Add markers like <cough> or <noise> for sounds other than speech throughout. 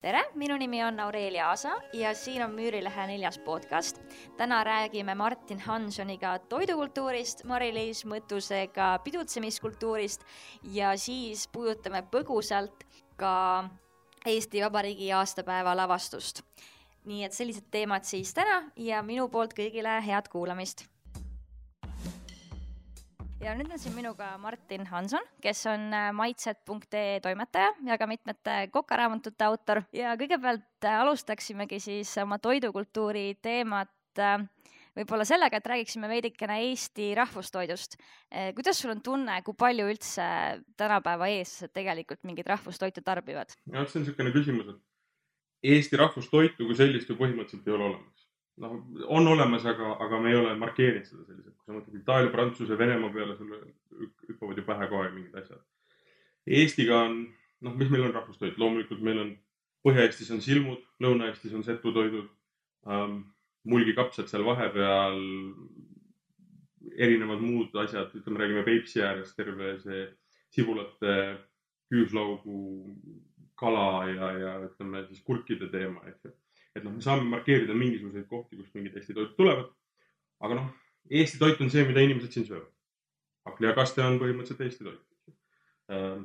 tere, minu nimi on Aurelia Aasa ja siin on Müürilehe neljas podcast. täna räägime Martin Hansoniga toidukultuurist, Mari-Liis Mõttusega pidutsemiskultuurist ja siis puudutame põgusalt ka Eesti Vabariigi aastapäeva lavastust. nii et sellised teemad siis täna ja minu poolt kõigile head kuulamist ja nüüd on siin minuga Martin Hanson, kes on äh, maitsed.ee toimetaja ja ka mitmete kokaraamatute autor ja kõigepealt äh, alustaksimegi siis oma toidukultuuri teemat äh, võib-olla sellega, et räägiksime veidikene Eesti rahvustoidust. kuidas sul on tunne, kui palju üldse tänapäeva eestlased tegelikult mingit rahvustoitu tarbivad? jah, see on niisugune küsimus, et Eesti rahvustoitu kui sellist ju põhimõtteliselt ei ole olemas noh, on olemas, aga, aga me ei ole markeerinud seda selliselt. kui sa mõtled Itaalia, Prantsuse, Venemaa peale, sulle hüppavad ju pähe kohe mingid asjad. Eestiga on, noh, mis meil on rahvustoit, loomulikult meil on Põhja-Eestis on silmud, Lõuna-Eestis on setutoidud ähm,, mulgikapsad seal vahepeal, erinevad muud asjad, ütleme, räägime Peipsi ääres terve see sibulate, küüslaugu, kala ja, ja ütleme siis kurkide teema, eks ju et noh, me saame markeerida mingisuguseid kohti, kust mingid Eesti toidud tulevad. aga noh, Eesti toit on see, mida inimesed siin söövad. hakkliakaste on põhimõtteliselt Eesti toit äh,.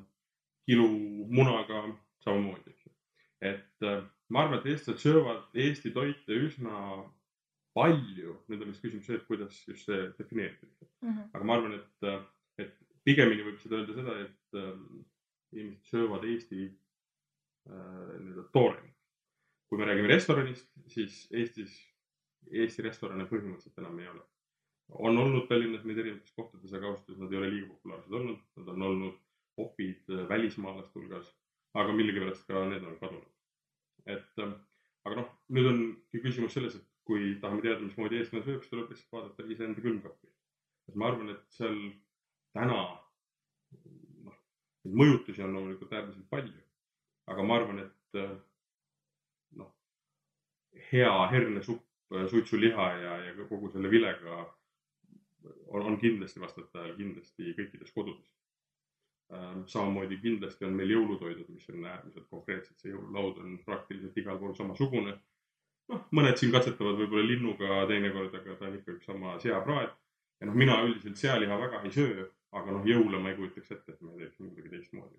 kilu munaga samamoodi, eks ju. et äh, ma arvan, et eestlased söövad Eesti toite üsna palju, nüüd on vist küsimus see, et kuidas just see defineerida mm. -hmm. aga ma arvan, et, äh, et pigemini võib seda öelda seda, et äh, inimesed söövad Eesti äh, nii-öelda tooreni kui me räägime restoranist, siis Eestis, Eesti restorane põhimõtteliselt enam ei ole. on olnud Tallinnas neid erinevates kohtades, aga ausalt öeldes nad ei ole liiga populaarsed olnud, nad on olnud opid äh, välismaalaste hulgas, aga millegipärast ka need on kadunud. et äh, aga noh, nüüd ongi küsimus selles, et kui tahame teada, mismoodi eestlane sööb, siis tuleb lihtsalt vaadata iseenda külmkappi. et ma arvan, et seal täna noh, mõjutusi on loomulikult äärmiselt palju, aga ma arvan, et äh, hea hernesupp, suitsuliha ja, ja kogu selle vilega on, on kindlasti vastavalt ajal kindlasti kõikides kodudes. Ähm, samamoodi kindlasti on meil jõulutoidud, mis on äärmiselt konkreetsed, see jõululaud on praktiliselt igal pool samasugune. noh, mõned siin katsetavad võib-olla linnuga teinekord, aga ta on ikka üks sama seapraad. ja noh, mina üldiselt sealiha väga ei söö, aga noh, jõule ma ei kujutaks ette, et me teeks midagi teistmoodi.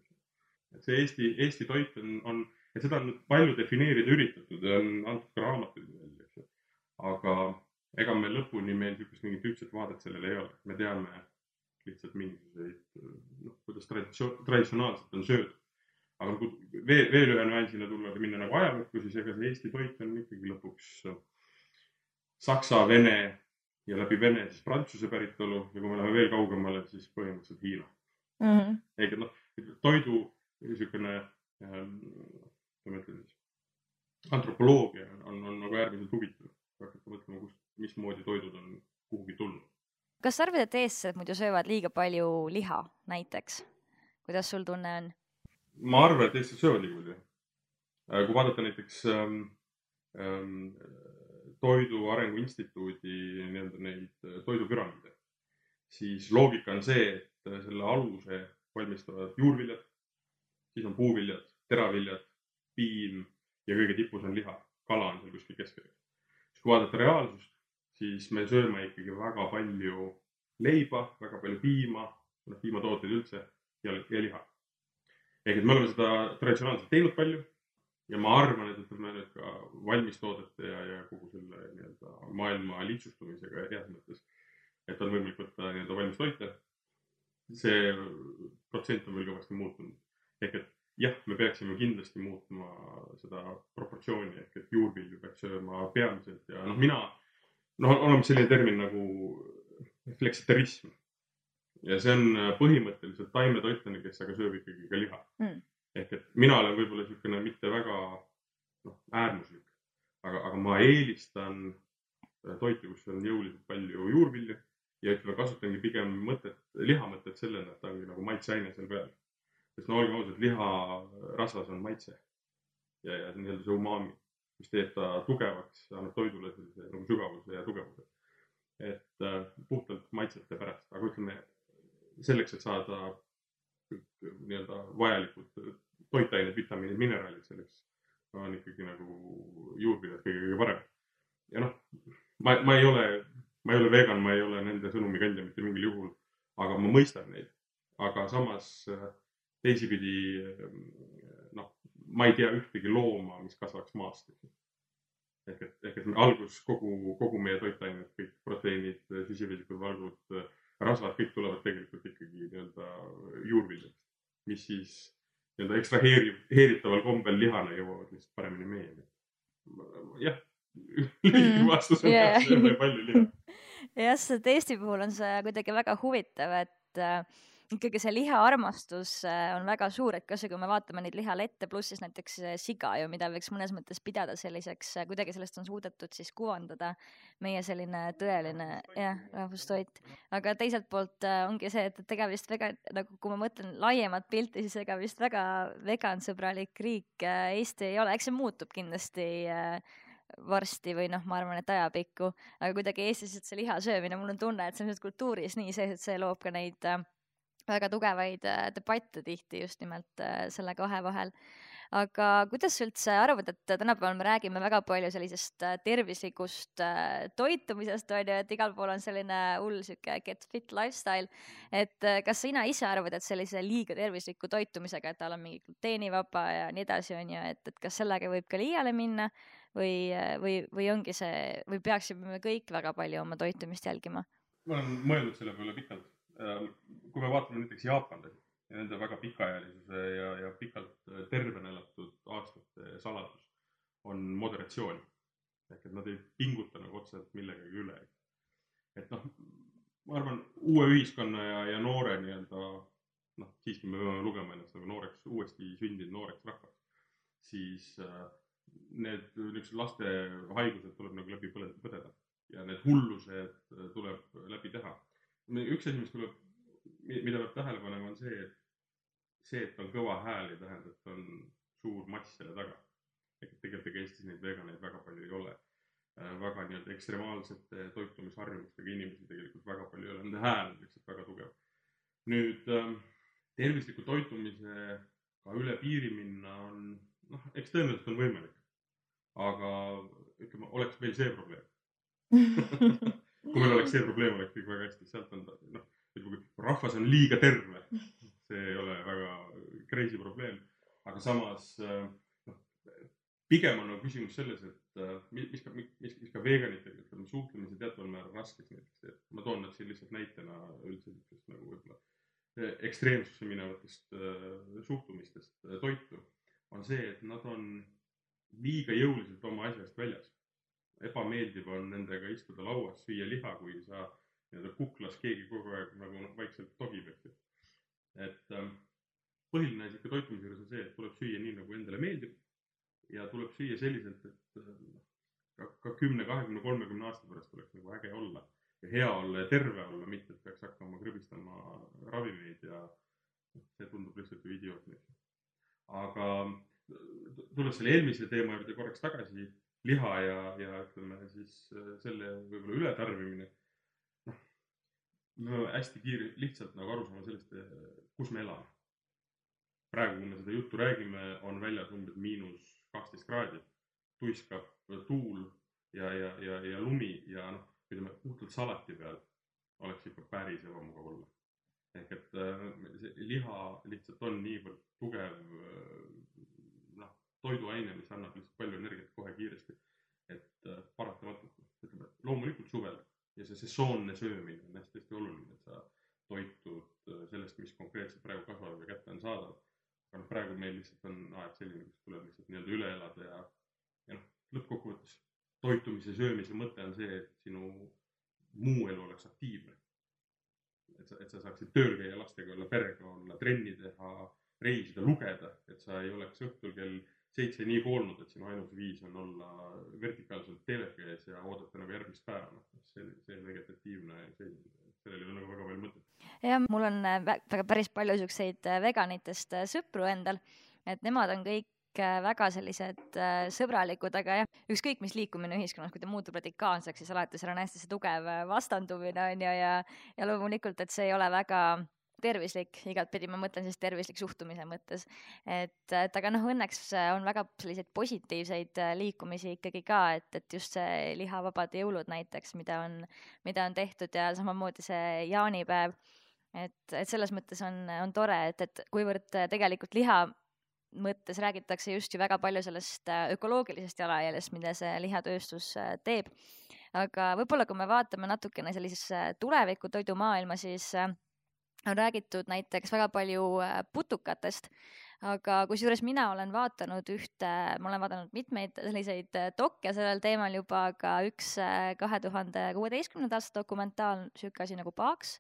et see Eesti, Eesti toit on, on et seda on palju defineerida üritatud ja on antud ka raamatuid veel, eks ju. aga ega me lõpuni meil niisugust mingit ühtset vaadet sellele ei ole, me teame lihtsalt mingisuguseid noh, kuidas traditsioon, traditsionaalselt on söödud. aga kui veel, veel ühe nüansina tulla või minna nagu ajalukku, siis ega see Eesti toit on ikkagi lõpuks saksa, vene ja läbi Vene siis Prantsuse päritolu ja kui me läheme veel kaugemale, siis põhimõtteliselt Hiina mm. -hmm. ehk et noh, toidu niisugune ähm, ma ütlen siis, antropoloogia on, on nagu äärmiselt huvitav. hakata mõtlema, kust, mismoodi toidud on kuhugi tulnud. kas sa arvad, et eestlased muidu söövad liiga palju liha näiteks? kuidas sul tunne on? ma arvan, et eestlased söövad liiga palju. Äh, kui vaadata näiteks ähm, ähm, Toidu Arengu Instituudi nii-öelda neid äh, toidupüramiide, siis loogika on see, et äh, selle aluse valmistavad juurviljad, siis on puuviljad, teraviljad piim ja kõige tipus on liha, kala on seal kuskil keskel. kui vaadata reaalsust, siis me sööme ikkagi väga palju leiba, väga palju piima, noh piimatooteid üldse ja, ja liha. ehk et me oleme seda traditsionaalselt teinud palju ja ma arvan, et ütleme nüüd ka valmistoodete ja, ja kogu selle nii-öelda maailma lihtsustumisega heas mõttes, et on võimalik võtta nii-öelda valmistoite. see protsent on veel kõvasti muutunud ehk et jah, me peaksime kindlasti muutma seda proportsiooni ehk et juurvilju peaks sööma peamiselt ja noh, mina, noh, on olemas selline termin nagu fleksitarism. ja see on põhimõtteliselt taimetoitlane, kes aga sööb ikkagi ka liha. Mm.. ehk et mina olen võib-olla niisugune mitte väga noh, äärmuslik, aga, aga ma eelistan toitu, kus on jõuliselt palju juurvilju ja ütleme, kasutangi pigem mõtet, lihamõtet sellena, et ta ongi nagu maitseaine seal peal sest no olgem ausad, liharasvas on maitse ja, ja nii-öelda see umami, mis teeb ta tugevaks, annab toidule sellise nagu sügavuse ja tugevuse. et äh, puhtalt maitsete pärast, aga ütleme selleks, et saada nii-öelda vajalikud toitained, vitamiinid, mineraalid selleks on ikkagi nagu juurviljad kõige, kõige parem. ja noh, ma, ma ei ole, ma ei ole vegan, ma ei ole nende sõnumi kandja mitte mingil juhul, aga ma mõistan neid. aga samas teisipidi noh, ma ei tea ühtegi looma, mis kasvaks maast. ehk et, ehk et algus kogu, kogu meie toitained, kõik proteiinid, süsivesikud, valgud, rasvad, kõik tulevad tegelikult ikkagi nii-öelda juurviljadest, mis siis nii-öelda ekstraheeritaval kombel lihana jõuavad lihtsalt paremini meieni. jah, mm, vastus on yeah. jah, ole palju liha. <laughs> jah, sest Eesti puhul on see kuidagi väga huvitav, et äh, ikkagi see lihaarmastus äh, on väga suur, et kasvõi kui me vaatame neid lihalette, pluss siis näiteks äh, siga ju, mida võiks mõnes mõttes pidada selliseks, äh, kuidagi sellest on suudetud siis kuvandada meie selline tõeline jah, rahvustoit. aga teiselt poolt ongi see, et, et ega vist väga nagu, kui ma mõtlen laiemat pilti, siis ega vist väga vegansõbralik riik Eesti ei ole, eks see muutub kindlasti varsti või noh, ma arvan, et ajapikku, aga kuidagi Eestis see liha söömine, mul on tunne, et see on nüüd kultuuris nii sees, et see loob ka neid äh, väga tugevaid äh, debatte tihti just nimelt äh, selle kahe vahel. aga kuidas sa üldse arvad, et tänapäeval me räägime väga palju sellisest äh, tervislikust toitumisest, on ju, et igal pool on selline hull sihuke get fit lifestyle. et kas sina ise arvad, et sellise liiga tervisliku toitumisega, et tal on mingi gluteenivaba ja nii edasi, on ju, et, et kas sellega võib ka liiale minna või, või, või ongi see, või peaksime me kõik väga palju oma toitumist jälgima? ma olen mõelnud selle peale pikalt kui me vaatame näiteks jaapanlasi ja nende väga pikaealisuse ja, ja pikalt äh, tervena elatud aastate saladus on moderatsioon. ehk et nad ei pinguta nagu otseselt millegagi üle. et noh, ma arvan, uue ühiskonna ja, ja noore nii-öelda noh, siiski me peame lugema ennast nagu nooreks, uuesti sündinud nooreks rahvaks, siis äh, need niisugused laste haigused tuleb nagu läbi põdeda ja need hullused äh, tuleb läbi teha üks asi, mis tuleb, mida peab tähele panema, on see, et see, et on kõva hääl, ei tähenda, et on suur mass selle taga. tegelikult ega Eestis neid veganeid väga palju ei ole. Äh, väga nii-öelda ekstremaalsete toitumisharjumustega inimesi tegelikult väga palju ei ole, nende hääl on lihtsalt väga tugev. nüüd ähm, tervisliku toitumisega üle piiri minna on, noh, eks tõenäoliselt on võimalik. aga ütleme, oleks meil see probleem <laughs> kui meil oleks see probleem, oleks kõik väga hästi, sealt on noh, ütleme, kui rahvas on liiga terve, see ei ole väga crazy probleem, aga samas noh, pigem on nagu küsimus selles, et mis, mis ka, mis, mis ka veganitega, ütleme, suhtlemise teataval määral raskeks näiteks teeb. ma toon nad siin lihtsalt näitena üldse niisugust nagu võib-olla eh, ekstreemsusse minevatest äh, suhtumistest äh, toitu, on see, et nad on liiga jõuliselt oma asjast väljas ebameeldiv on nendega istuda lauas, süüa liha, kui sa nii-öelda kuklas keegi kogu aeg nagu noh, vaikselt togib, eks ju. et ähm, põhiline ikka toitumise juures on see, et tuleb süüa nii, nagu endale meeldib. ja tuleb süüa selliselt, et äh, ka, ka kümne, kahekümne, kolmekümne aasta pärast oleks nagu äge olla ja hea olla ja terve olla, mitte et peaks hakkama krõbistama ravimeid ja noh, see tundub lihtsalt ju idiootne. aga tulles selle eelmise teema juurde korraks tagasi liha ja, ja ütleme siis äh, selle võib-olla ületarbimine. noh, me peame hästi kiire, lihtsalt nagu aru saama sellest, äh, kus me elame. praegu, kui me seda juttu räägime, on väljas umbes miinus kaksteist kraadi, tuiskab tuul ja, ja, ja, ja lumi ja noh, ütleme puhtalt salati peal oleks ikka päris ebamugav olla. ehk et äh, see liha lihtsalt on niivõrd tugev toiduaine, mis annab lihtsalt palju energiat kohe kiiresti. et äh, paratamatult, ütleme loomulikult suvel ja see sesoonne söömine on hästi-hästi oluline, et sa toitud äh, sellest, mis konkreetselt praegu kasvab ja kätte on saadav. aga noh, praegu meil lihtsalt on aeg selline, kus tuleb lihtsalt nii-öelda üle elada ja, ja noh, lõppkokkuvõttes toitumise, söömise mõte on see, et sinu muu elu oleks aktiivne. et sa, et sa saaksid tööl käia, lastega olla, perega olla, trenni teha, reisida, lugeda, et sa ei oleks õhtul kell seitse nii koolnud, et sinu ainus viis on olla vertikaalselt teleka ees ja oodata nagu järgmist päeva, noh, see, see vegetatiivne seisund, sellel ei ole nagu väga palju mõtet. jah, mul on äh, väga päris palju siukseid äh, veganitest äh, sõpru endal, et nemad on kõik väga sellised sõbralikud, aga jah, ükskõik mis liikumine ühiskonnas, kui ta muutub radikaalseks, siis alati seal on hästi see tugev vastandumine on ju ja, ja loomulikult, et see ei ole väga tervislik igatpidi, ma mõtlen siis tervislik suhtumise mõttes. et, et aga noh, õnneks on väga selliseid positiivseid äh, liikumisi ikkagi ka, et, et just see lihavabad jõulud näiteks, mida on, mida on tehtud ja samamoodi see jaanipäev. et, et selles mõttes on, on tore, et, et kuivõrd tegelikult liha mõttes räägitakse just ju väga palju sellest äh, ökoloogilisest jalajäljest, mida see lihatööstus äh, teeb. aga võib-olla, kui me vaatame natukene sellisesse tuleviku toidumaailma, siis on räägitud näiteks väga palju äh, putukatest, aga kusjuures mina olen vaadanud ühte, ma olen vaadanud mitmeid selliseid äh, dokke sellel teemal juba, aga üks äh, kahe tuhande kuueteistkümnenda aasta dokumentaal, sihuke asi nagu Paaks,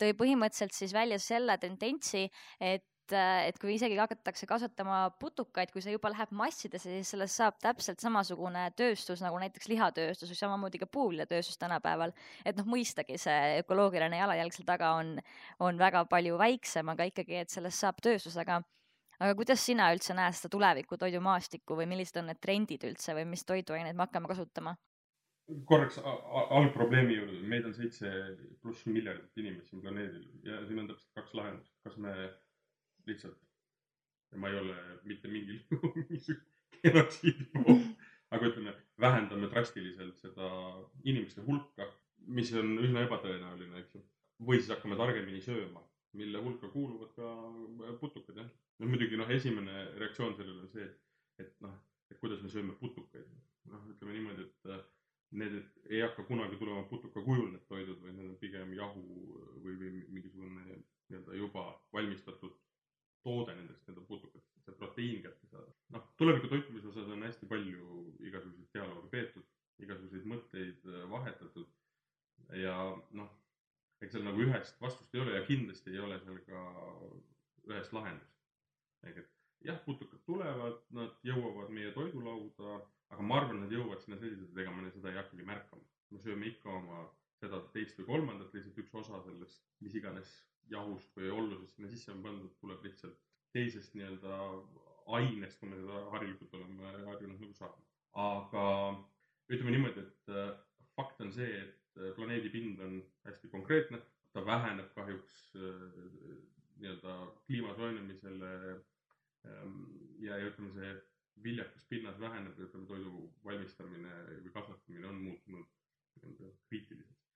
tõi põhimõtteliselt siis välja selle tendentsi, et et, et kui isegi hakatakse kasvatama putukaid, kui see juba läheb massidesse, siis sellest saab täpselt samasugune tööstus nagu näiteks lihatööstus või samamoodi ka puuviljatööstus tänapäeval. et noh, mõistagi see ökoloogiline jalajälg seal taga on, on väga palju väiksem, aga ikkagi, et sellest saab tööstus, aga aga kuidas sina üldse näed seda tuleviku toidumaastikku või millised on need trendid üldse või mis toiduaineid me hakkame kasutama? korraks algprobleemi juurde, meid on seitse pluss miljardit inimest siin planeedil ja siin on täpselt kaks lahendust, kas me lihtsalt. ja ma ei ole mitte mingil <laughs> juhul genotsiidi poolt, aga ütleme, vähendame drastiliselt seda inimeste hulka, mis on üsna ebatõenäoline, eks ju. või siis hakkame targemini sööma, mille hulka kuuluvad ka putukad, jah. no muidugi noh, esimene reaktsioon sellele on see, et noh, et kuidas me sööme putukaid. noh, ütleme niimoodi, et need ei hakka kunagi tulema putuka kujul, need toidud, vaid need on pigem jahu või, või mingisugune nii-öelda juba valmistatud toode nendest nii-öelda putukatest, see proteiin kätte saada. noh, tuleviku toitumise osas on hästi palju igasuguseid dialoogi peetud, igasuguseid mõtteid äh, vahetatud ja noh, ega seal nagu ühest vastust ei ole ja kindlasti ei ole seal ka ühest lahendust. ehk et jah, putukad tulevad, nad jõuavad meie toidulauda, aga ma arvan, nad jõuavad sinna selliselt, et ega me seda ei hakkagi märkama. me sööme ikka oma seda, teist või kolmandat, lihtsalt üks osa sellest, mis iganes jahust või ollusest sinna sisse on pandud, tuleb lihtsalt teisest nii-öelda ainest, kui me seda harilikult oleme harjunud nagu saama. aga ütleme niimoodi, et äh, fakt on see, et äh, planeedi pind on hästi konkreetne, ta väheneb kahjuks äh, nii-öelda kliima soojenemisele ähm, ja, ja ütleme, see viljakas pinnas väheneb ja ütleme, toidu valmistamine või kasvatamine on muutunud nii-öelda kriitiliseks.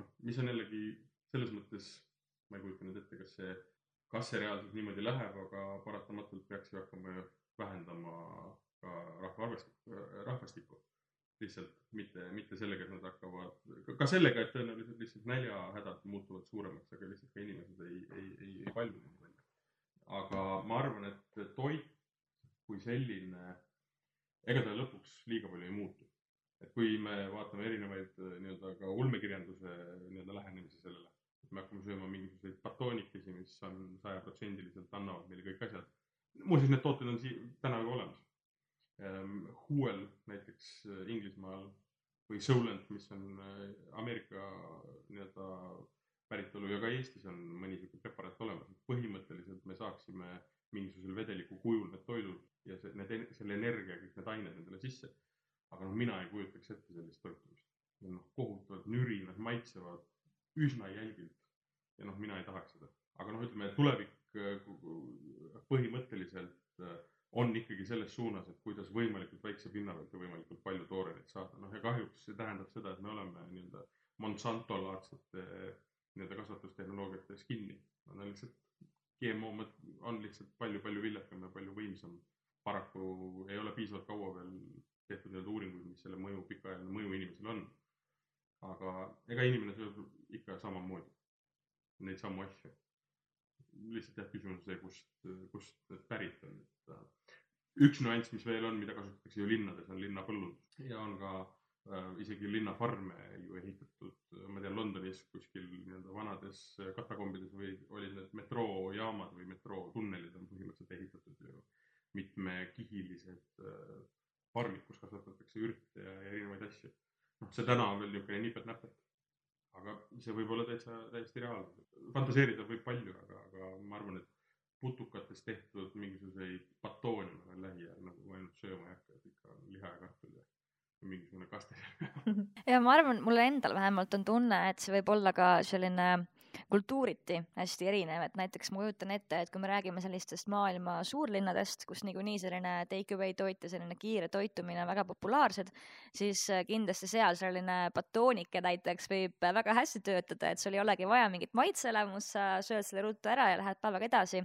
noh, mis on jällegi selles mõttes ma ei kujuta nüüd ette, kas see, kas see reaalselt niimoodi läheb, aga paratamatult peaks ju hakkama vähendama ka rahvaarvestikku, rahvastikku. lihtsalt mitte, mitte sellega, et nad hakkavad, ka sellega, et tõenäoliselt lihtsalt näljahädad muutuvad suuremaks, aga lihtsalt ka inimesed ei, ei, ei, ei valmi nii palju. aga ma arvan, et toit kui selline, ega ta lõpuks liiga palju ei muutu. et kui me vaatame erinevaid nii-öelda ka ulmekirjanduse nii-öelda lähenemisi sellele, me hakkame sööma mingisuguseid batoonikesi, mis on sajaprotsendiliselt, annavad meile kõik asjad. muuseas, need tooted on siin täna juba olemas. Ehm, Huel näiteks äh, Inglismaal või Solent, mis on äh, Ameerika nii-öelda päritolu ja ka Eestis on mõni sihuke preparaat olemas, põhimõtteliselt me saaksime mingisugusel vedeliku kujul need toidud ja see, need, selle energia, kõik need ained endale sisse. aga noh, mina ei kujutaks ette sellist toitumist. noh, kohutavalt nürinad, maitsevad üsna jälgilt. ja noh, mina ei tahaks seda, aga noh, ütleme tulevik äh, põhimõtteliselt äh, on ikkagi selles suunas, et kuidas võimalikult väikse pinna pealt ja võimalikult palju tooreneid saada, noh ja kahjuks see tähendab seda, et me oleme nii-öelda Monsanto laadsete nii-öelda kasvatustehnoloogiates kinni. Nad on lihtsalt, GMO on lihtsalt palju-palju viljakam ja palju võimsam. paraku ei ole piisavalt kaua veel tehtud nii-öelda uuringuid, mis selle mõju, pikaajaline mõju inimesele on aga ega inimene sööb ikka samamoodi neid samu asju. Lihtsalt jah, küsimus on see, kust, kust need pärit on, et äh, üks nüanss, mis veel on, mida kasutatakse ju linnades, on linnapõllundus ja on ka äh, isegi linnafarme ju ehitatud, ma tean Londonis kuskil nii-öelda vanades katakombides või olid need metroojaamad või metrootunnelid on põhimõtteliselt ehitatud ju mitmekihilised äh, farmid, kus kasvatatakse ürte ja, ja erinevaid asju noh, see täna on veel niisugune nipet-näpet. Aga see võib olla täitsa, täiesti reaalne. fantaseerida võib palju, aga, aga ma arvan, et putukatest tehtud mingisuguseid batoone ma veel lähiajal nagu ainult sööma ei hakka, et ikka liha ja kartul ja mingisugune kaste <laughs> ja ma arvan, mul endal vähemalt on tunne, et see võib olla ka selline kultuuriti hästi erinev, et näiteks ma kujutan ette, et kui me räägime sellistest maailma suurlinnadest, kus niikuinii selline take away toit ja selline kiire toitumine on väga populaarsed, siis äh, kindlasti seal selline batoonike näiteks võib väga hästi töötada, et sul ei olegi vaja mingit maitseelamust, sa sööd selle ruttu ära ja lähed päevaga edasi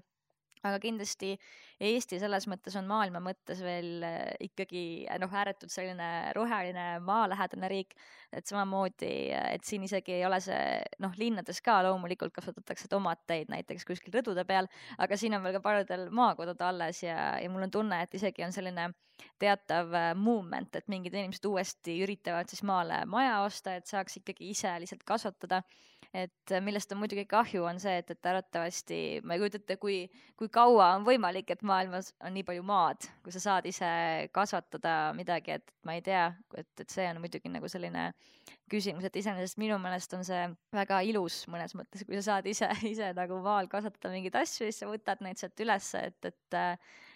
aga kindlasti Eesti selles mõttes on maailma mõttes veel äh, ikkagi äh, noh, ääretult selline roheline maalähedane riik, et samamoodi, et siin isegi ei ole see noh, linnades ka loomulikult kasvatatakse tomateid näiteks kuskil rõdude peal, aga siin on veel ka paljudel maakodud alles ja, ja mul on tunne, et isegi on selline teatav movement, et mingid inimesed uuesti üritavad siis maale maja osta, et saaks ikkagi ise lihtsalt kasvatada et millest on muidugi kahju, on see, et, et arvatavasti ma ei kujuta ette, kui, kui kaua on võimalik, et maailmas on nii palju maad, kui sa saad ise kasvatada midagi, et ma ei tea, et, et see on muidugi nagu selline küsimus, et iseenesest minu meelest on see väga ilus mõnes mõttes, kui sa saad ise, <laughs> ise nagu maal kasvatada mingeid asju siis sa võtad neid sealt ülesse, et, et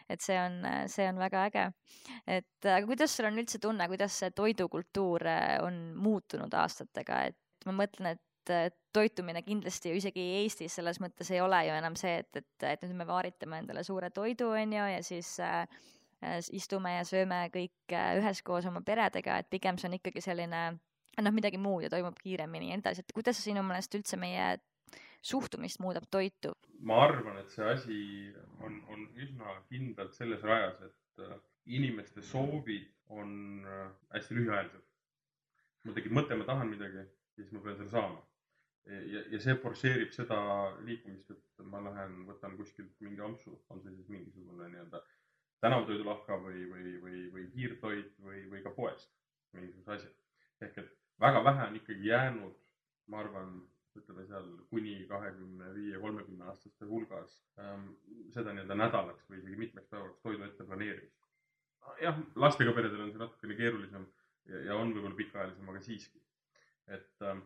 et see on, see on väga äge. et aga kuidas sul on üldse tunne, kuidas see toidukultuur on muutunud aastatega, et ma mõtlen, et et toitumine kindlasti ju isegi Eestis selles mõttes ei ole ju enam see, et, et, et nüüd me vaaritame endale suure toidu, on ju, ja siis äh, istume ja sööme kõik äh, üheskoos oma peredega, et pigem see on ikkagi selline noh, midagi muud ja toimub kiiremini ja nii edasi, et kuidas sinu meelest üldse meie suhtumist muudab toitu? ma arvan, et see asi on, on üsna kindlalt selles rajas, et äh, inimeste soovid on äh, hästi lühiajalised. mul tekib mõte, ma tahan midagi, siis ma pean selle saama ja, ja see forsseerib seda liikumist, et ma lähen, võtan kuskilt mingi ampsu, on see siis mingisugune nii-öelda tänavatoidulahka või, või, või, või kiirtoit või, või ka poest mingisuguse asja. ehk et väga vähe on ikkagi jäänud, ma arvan, ütleme seal kuni kahekümne viie, kolmekümne aastaste hulgas ähm, seda nii-öelda nädalaks või isegi mitmeks päevaks toidu ette planeerimist. jah, lastega peredel on see natukene keerulisem ja, ja on võib-olla pikaajalisem, aga siiski. et ähm,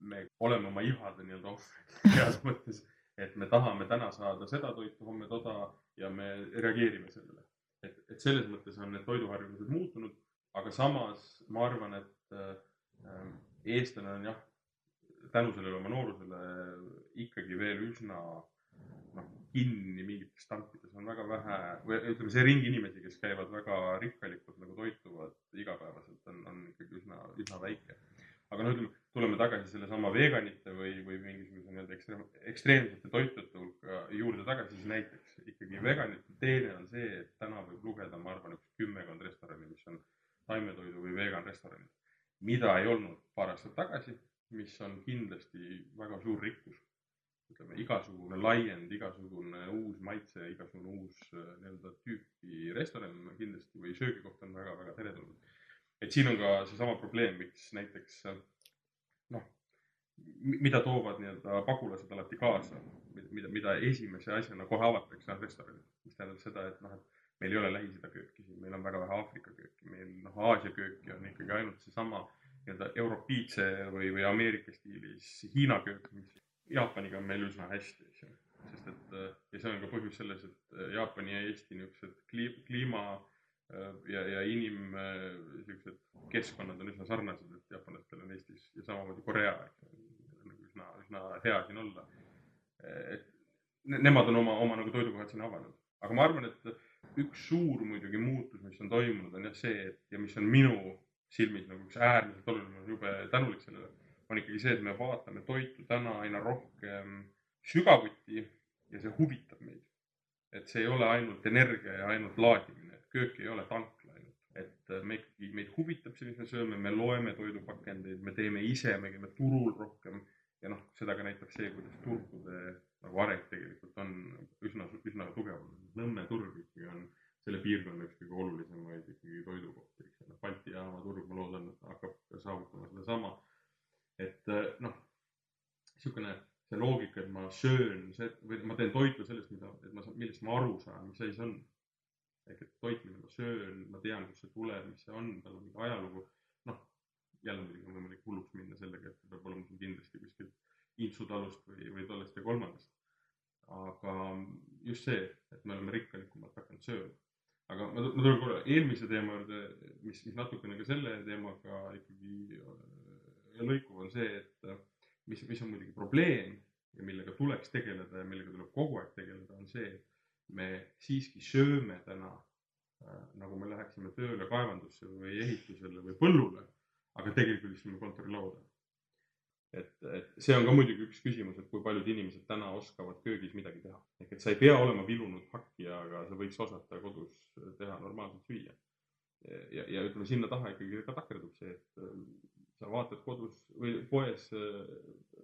me oleme oma ihade nii-öelda ohvrid <laughs> heas mõttes, et me tahame täna saada seda toitu, homme toda ja me reageerime sellele. et, et selles mõttes on need toiduharjumused muutunud, aga samas ma arvan, et äh, eestlane on jah, tänu sellele oma noorusele ikkagi veel üsna noh, kinni mingites tampides on väga vähe või ütleme, see ring inimesi, kes käivad väga rikkalikult nagu toituvad igapäevaselt, on, on ikkagi üsna, üsna väike aga no ütleme, tuleme tagasi sellesama veganite või, või mingisuguse nii-öelda ekstreem, ekstreemsete toitude hulka juurde tagasi, siis näiteks ikkagi veganite teene on see, et täna võib lugeda, ma arvan, üks kümmekond restorani, mis on taimetoidu või vegan restoranid, mida ei olnud paar aastat tagasi, mis on kindlasti väga suur rikkus. ütleme, igasugune laiend, igasugune uus maitse, igasugune uus nii-öelda tüüpi restoran kindlasti või söögikoht on väga-väga teretulnud et siin on ka seesama probleem, miks näiteks noh, mida toovad nii-öelda pagulased alati kaasa, mida, mida esimese asjana kohe avatakse, on restoranid, mis tähendab seda, et noh, et meil ei ole Lähis-Ida kööki siin, meil on väga vähe Aafrika kööki, meil noh, Aasia kööki on ikkagi ainult seesama nii-öelda europiitse või, või Ameerika stiilis Hiina köök, mis Jaapaniga on meil üsna hästi, eks ju. sest et ja see on ka põhjus selles, et Jaapani ja Eesti niisugused kliima, kliima ja, ja inim siuksed keskkonnad on üsna sarnased, et jaapanlastel on Eestis ja samamoodi Korea, nagu üsna, üsna hea siin olla. et nemad on oma, oma nagu toidukohad siin avanud, aga ma arvan, et üks suur muidugi muutus, mis on toimunud, on jah see, et ja mis on minu silmis nagu üks äärmiselt oluline, jube tänulik sellele, on ikkagi see, et me vaatame toitu täna aina rohkem sügavuti ja see huvitab meid. et see ei ole ainult energia ja ainult laadimine köök ei ole tankla ainult, et äh, me ikkagi, meid huvitab see, mis me sööme, me loeme toidupakendeid, me teeme ise, me käime turul rohkem ja noh, seda ka näitab see, kuidas turgude nagu areng tegelikult on üsna, üsna tugev. Nõmme turg ikkagi on selle piirkonna üks kõige olulisemaid ikkagi toidukohti, eks ole. Balti jaama turg, ma loodan, hakkab saavutama sedasama. et äh, noh, niisugune see loogika, et ma söön, see, või ma teen toitu sellest, mida, et ma, millest ma aru saan, mis asi see on toit, mida ma söön, ma tean, kust see tuleb, mis see on, tal on mingi ajalugu. noh, jälle muidugi on võimalik hulluks minna sellega, et peab olema sul kindlasti kuskilt Intsu talust või, või tollest ja kolmandast. aga just see, et me oleme rikkalikumalt hakanud sööma. aga ma, ma tulen korra eelmise teema juurde, mis, mis natukene ka selle teemaga ikkagi äh, lõikuv on see, et mis, mis on muidugi probleem ja millega tuleks tegeleda ja millega tuleb kogu aeg tegeleda, on see, et me siiski sööme täna nagu me läheksime tööle kaevandusse või ehitusele või põllule, aga tegelikult istume kontorilauda. et, et see on ka muidugi üks küsimus, et kui paljud inimesed täna oskavad köögis midagi teha. ehk et sa ei pea olema vilunud hakkija, aga sa võiks osata kodus teha normaalselt süüa. ja, ja ütleme, sinna taha ikkagi ka takerdub see, et äh, sa vaatad kodus või poes äh,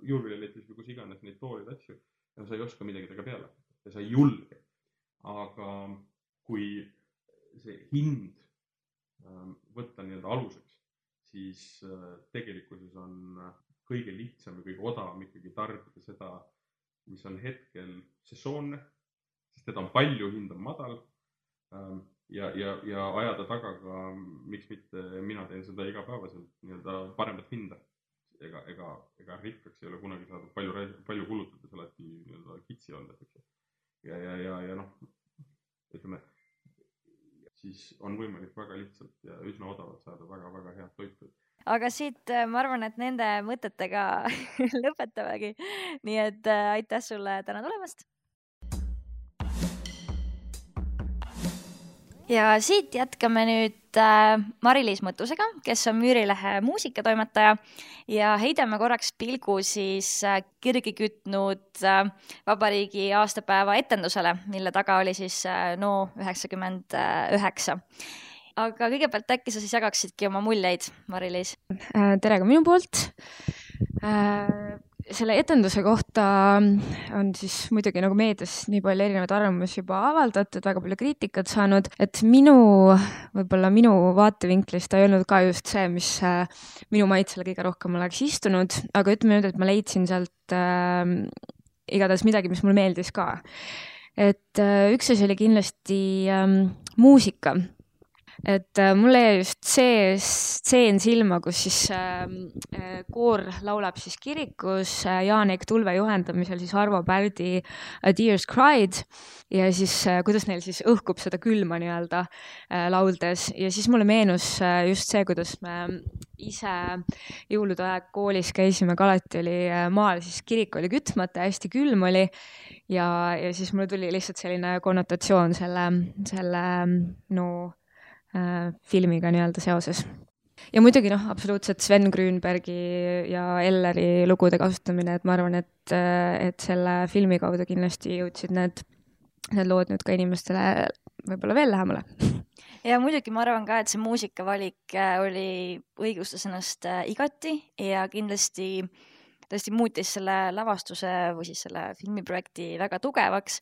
juurviljaletis või kus iganes neid toolide asju ja sa ei oska midagi temaga peale hakata ja sa ei julge. aga kui see hind ähm, võtta nii-öelda aluseks, siis äh, tegelikkuses on äh, kõige lihtsam ja kõige odavam ikkagi tarbida seda, mis on hetkel sesoonne, sest teda on palju, hind on madal ähm, ja, ja, ja ajada taga ka, miks mitte, mina teen seda igapäevaselt, nii-öelda paremat hinda ega, ega, ega rikkaks ei ole kunagi saadud palju, palju kulutades alati nii-öelda kitsi olles, eks ju. ja, ja, ja, ja noh, ütleme, siis on võimalik väga lihtsalt ja üsna odavalt saada väga-väga head toitu aga siit äh, ma arvan, et nende mõtetega <laughs> lõpetamegi. nii et äh, aitäh sulle täna tulemast ja siit jätkame nüüd äh, Mari-Liis Mõttusega, kes on Müürilehe muusikatoimetaja. Ja heidame korraks pilgu siis äh, kirgi kütnud äh, vabariigi aastapäeva etendusele, mille taga oli siis NO üheksakümmend üheksa. Aga kõigepealt äkki sa siis jagaksidki oma muljeid, Mari-Liis? Tere ka minu poolt selle etenduse kohta on siis muidugi nagu meedias nii palju erinevaid arvamusi juba avaldatud, väga palju kriitikat saanud, et minu, võib-olla minu vaatevinklist ta ei olnud ka just see, mis äh, minu maitsele kõige rohkem oleks istunud, aga ütleme nüüd, et ma leidsin sealt äh, igatahes midagi, mis mulle meeldis ka. et äh, üks asi oli kindlasti äh, muusika et äh, mulle jäi just see stseen silma, kus siis ähm, äh, koor laulab siis kirikus äh, Jaan-Eik Tulve juhendamisel siis Arvo Pärdi A Deer's Cried ja siis äh, kuidas neil siis õhkub seda külma nii-öelda äh, lauldes. Ja siis mulle meenus äh, just see, kuidas me ise jõulude aeg koolis käisime, kui alati oli äh, maal, siis kirik oli kütmata hästi külm oli. Ja, ja siis mul tuli lihtsalt selline konnotatsioon selle, selle no Äh, filmiga nii-öelda seoses. ja muidugi noh, absoluutselt Sven Grünbergi ja Elleri lugude kasutamine, et ma arvan, et, et selle filmi kaudu kindlasti jõudsid need, need lood nüüd ka inimestele võib-olla veel lähemale ja muidugi ma arvan ka, et see muusikavalik äh, oli, õigustas ennast äh, igati ja kindlasti tõesti muutis selle lavastuse või siis selle filmiprojekti väga tugevaks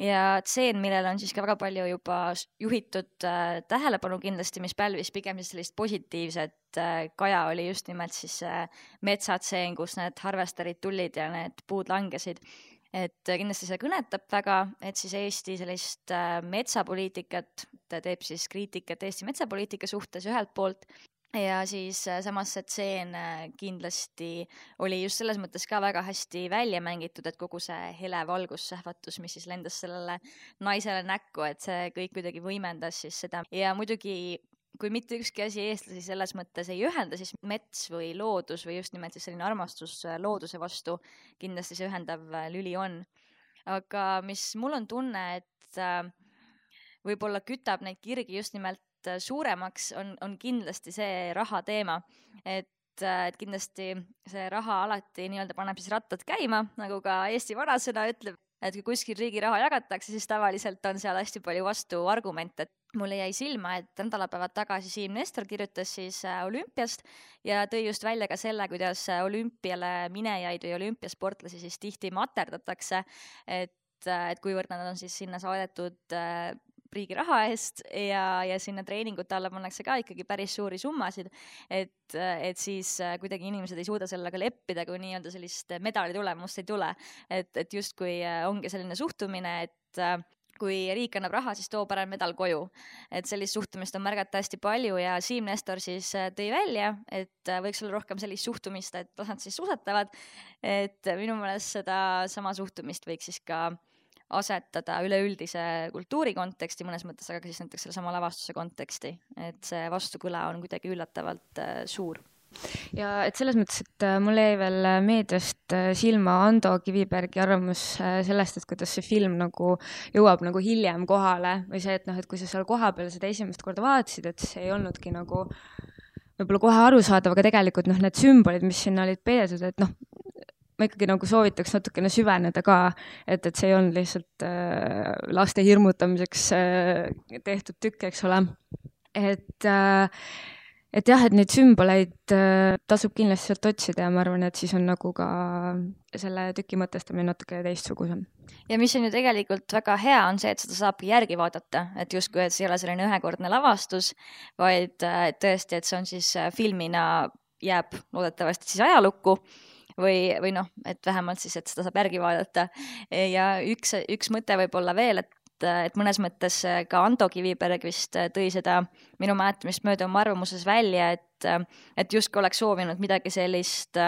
ja tseen, millele on siis ka väga palju juba juhitud äh, tähelepanu kindlasti, mis pälvis pigem siis sellist positiivset äh, kaja, oli just nimelt siis äh, metsatseen, kus need harvesterid tulid ja need puud langesid. et kindlasti see kõnetab väga, et siis Eesti sellist äh, metsapoliitikat, ta teeb siis kriitikat Eesti metsapoliitika suhtes ühelt poolt ja siis äh, samas see tseen äh, kindlasti oli just selles mõttes ka väga hästi välja mängitud, et kogu see hele valgussähvatus, mis siis lendas sellele naisele näkku, et see kõik kuidagi võimendas siis seda ja muidugi kui mitte ükski asi eestlasi selles mõttes ei ühenda, siis mets või loodus või just nimelt siis selline armastus äh, looduse vastu kindlasti see ühendav lüli on. aga mis mul on tunne, et võib-olla kütab neid kirgi just nimelt suuremaks, on, on kindlasti see raha teema. et, äh, et kindlasti see raha alati nii-öelda paneb siis rattad käima, nagu ka Eesti vanasõna ütleb, et kui kuskil riigi raha jagatakse, siis tavaliselt on seal hästi palju vastuargumente. mulle jäi silma, et nädalapäevad tagasi Siim Nestor kirjutas siis äh, olümpiast ja tõi just välja ka selle, kuidas olümpiale minejaid või olümpiasportlasi siis tihti materdatakse, et et kuivõrd nad on siis sinna saadetud riigi raha eest ja, ja sinna treeningute alla pannakse ka ikkagi päris suuri summasid. et, et siis äh, kuidagi inimesed ei suuda sellega leppida, kui nii-öelda sellist medali tulemust ei tule. et, et justkui äh, ongi selline suhtumine, et äh, kui riik annab raha, siis too parem medal koju. et sellist suhtumist on märgata hästi palju ja Siim Nestor siis tõi välja, et võiks olla rohkem sellist suhtumist, et las nad siis suusatavad. et minu meelest sedasama suhtumist võiks siis ka asetada üleüldise kultuuri konteksti mõnes mõttes, aga ka siis näiteks sellesama lavastuse konteksti, et see vastukõla on kuidagi üllatavalt äh, suur. Ja et selles mõttes, et äh, mul jäi veel äh, meediast silma Ando Kivibergi arvamus sellest, et kuidas see film nagu jõuab nagu hiljem kohale või see, et noh, et kui sa seal kohapeal seda esimest korda vaatasid, et see ei olnudki nagu võib-olla kohe arusaadav, aga tegelikult noh, need sümbolid, mis sinna olid peidetud, et noh, ma ikkagi nagu soovitaks natukene süveneda ka, et, et see ei olnud lihtsalt äh, laste hirmutamiseks äh, tehtud tükk, eks ole. et äh, et jah, et neid sümboleid äh, tasub kindlasti sealt otsida ja ma arvan, et siis on nagu ka selle tüki mõtestamine natuke teistsugusem. ja mis on ju tegelikult väga hea, on see, et seda saabki järgi vaadata, et justkui, et see ei ole selline ühekordne lavastus, vaid äh, tõesti, et see on siis äh, filmina jääb loodetavasti siis ajalukku või, või noh, et vähemalt siis, et seda saab järgi vaadata. ja üks, üks mõte võib-olla veel, et et, mõnes mõttes äh, ka Ando Kiviberg vist äh, tõi seda minu mäletamist mööda oma arvamuses välja, et, äh, et justkui oleks soovinud midagi sellist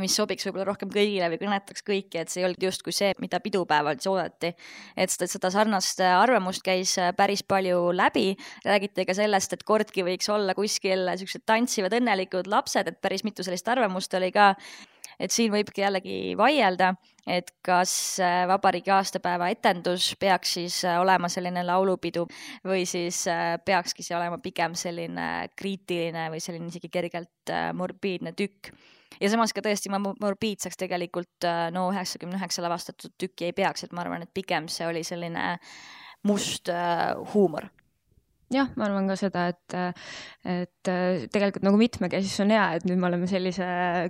mis sobiks võib-olla rohkem kõigile või kõnetaks kõiki, et see ei olnud justkui see, mida pidupäeval siis oodati. et seda, seda sarnast arvamust käis päris palju läbi, räägiti ka sellest, et kordki võiks olla kuskil niisugused tantsivad õnnelikud lapsed, et päris mitu sellist arvamust oli ka. Et siin võibki jällegi vaielda, et kas äh, vabariigi aastapäeva etendus peaks siis äh, olema selline laulupidu või siis äh, peakski see olema pigem selline kriitiline või selline isegi kergelt morbiidne tükk ja samas ka tõesti morbiidseks tegelikult no üheksakümne üheksa lavastatud tükki ei peaks, et ma arvan, et pigem see oli selline must huumor jah, ma arvan ka seda, et, et tegelikult nagu mitmekesisus on hea, et nüüd me oleme sellise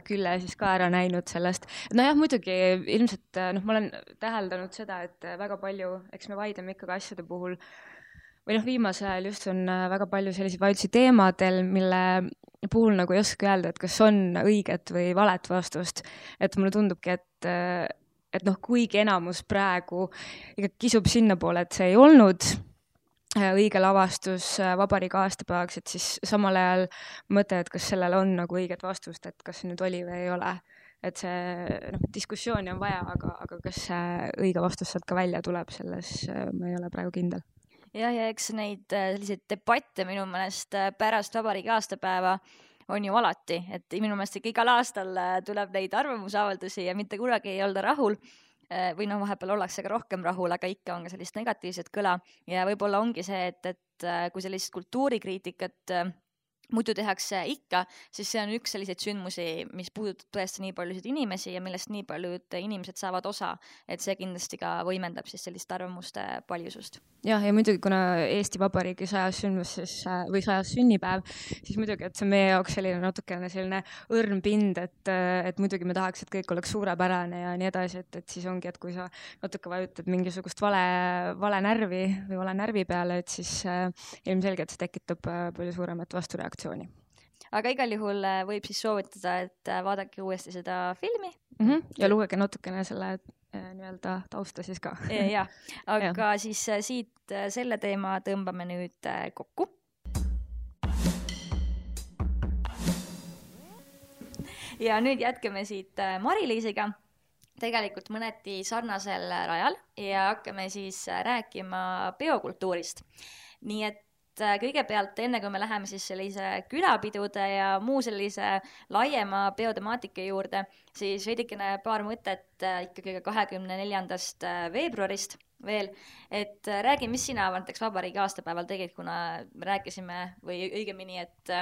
külle siis ka ära näinud sellest. nojah, muidugi ilmselt noh, ma olen täheldanud seda, et väga palju, eks me vaidleme ikkagi asjade puhul või noh, viimasel ajal just on väga palju selliseid vaidlusi teemadel, mille puhul nagu ei oska öelda, et kas on õiget või valet vastust. et mulle tundubki, et et noh, kuigi enamus praegu ikka kisub sinnapoole, et see ei olnud Äh, õige lavastus äh, vabariigi aastapäevaks, et siis samal ajal mõte, et kas sellel on nagu õiget vastust, et kas see nüüd oli või ei ole. et see noh, diskussiooni on vaja, aga, aga kas see õige vastus sealt ka välja tuleb, selles äh, ma ei ole praegu kindel. Jah, ja eks neid selliseid debatte minu meelest pärast vabariigi aastapäeva on ju alati, et minu meelest ikka igal aastal tuleb neid arvamusavaldusi ja mitte kunagi ei olda rahul. Äh, või noh, vahepeal ollakse ka rohkem rahul, aga ikka on ka sellist negatiivset kõla. Ja võib-olla ongi see, et, et äh, kui sellist kultuurikriitikat äh, muidu tehakse ikka, siis see on üks selliseid sündmusi, mis puudutab tõesti nii paljusid inimesi ja millest nii paljud inimesed saavad osa, et see kindlasti ka võimendab siis sellist arvamuste paljusust. jah, ja muidugi, kuna Eesti Vabariigi sajas sündmus siis või sajas sünnipäev, siis muidugi, et see on meie jaoks selline natukene selline õrn pind, et, et muidugi me tahaks, et kõik oleks suurepärane ja nii edasi, et, et siis ongi, et kui sa natuke vajutad mingisugust vale, vale närvi või vale närvi peale, et siis äh, ilmselgelt see tekitab äh, palju suuremat vastureaktsiooni reaktsiooni. aga igal juhul äh, võib siis soovitada, et äh, vaadake uuesti seda filmi mm. -hmm. ja lugege natukene selle äh, nii-öelda tausta siis ka. jah, <laughs> aga ja. siis siit selle teema tõmbame nüüd kokku. ja nüüd jätkame siit Mari-Liisiga tegelikult mõneti sarnasel rajal ja hakkame siis rääkima biokultuurist. nii et Äh, kõigepealt, enne kui me läheme siis sellise külapidude ja muu sellise laiema peotemaatika juurde, siis veidikene paar mõtet äh, ikkagi kahekümne neljandast äh, veebruarist veel, et räägi, mis sina näiteks vabariigi aastapäeval tegid, kuna me rääkisime või õigemini, et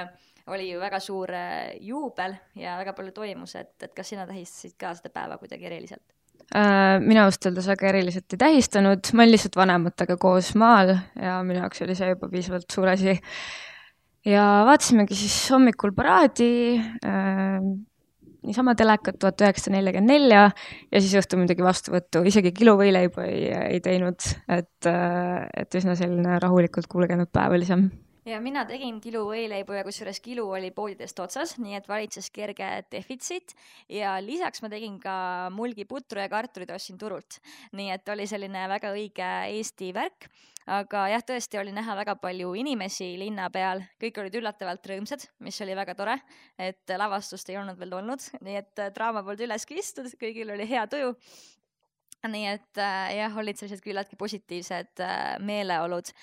oli ju väga suur juubel ja väga palju toimus, et, et kas sina tähistasid ka seda päeva kuidagi eriliselt? Äh, mina ausalt öeldes väga eriliselt ei tähistanud, ma olin lihtsalt vanematega koos maal ja minu jaoks oli see juba piisavalt suur asi. ja vaatasimegi siis hommikul paraadi äh,, niisama telekat tuhat üheksasada nelikümmend nelja ja siis õhtul muidugi vastuvõttu, isegi kiluvõileibu ei, ei teinud, et, äh, et üsna selline rahulikult kulgenud päev oli see ja mina tegin kilu võileibu ja kusjuures kilu oli poodidest otsas, nii et valitses kerge defitsiit. Ja lisaks ma tegin ka mulgiputru ja kartulit ostsin turult. nii et oli selline väga õige Eesti värk, aga jah, tõesti oli näha väga palju inimesi linna peal, kõik olid üllatavalt rõõmsad, mis oli väga tore, et lavastust ei olnud veel tulnud, nii et draama polnud üles kistud, kõigil oli hea tuju nii et äh, jah, olid sellised küllaltki positiivsed äh, meeleolud.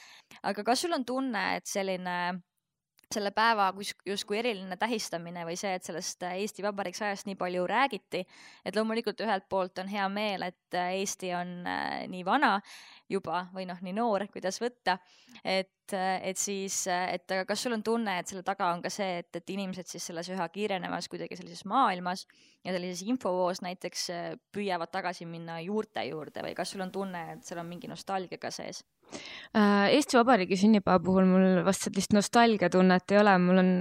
aga kas sul on tunne, et selline selle päeva justkui eriline tähistamine või see, et sellest äh, Eesti Vabariigi sajast nii palju räägiti. et loomulikult ühelt poolt on hea meel, et äh, Eesti on äh, nii vana juba või noh, nii noor, kuidas võtta. et, et siis, et aga kas sul on tunne, et selle taga on ka see, et, et inimesed siis selles üha kiirenevas kuidagi sellises maailmas ja sellises infovoos näiteks püüavad tagasi minna juurte juurde või kas sul on tunne, et seal on mingi nostalgia ka sees? Eesti Vabariigi sünnipäeva puhul mul vast sellist nostalgiatunnet ei ole, mul on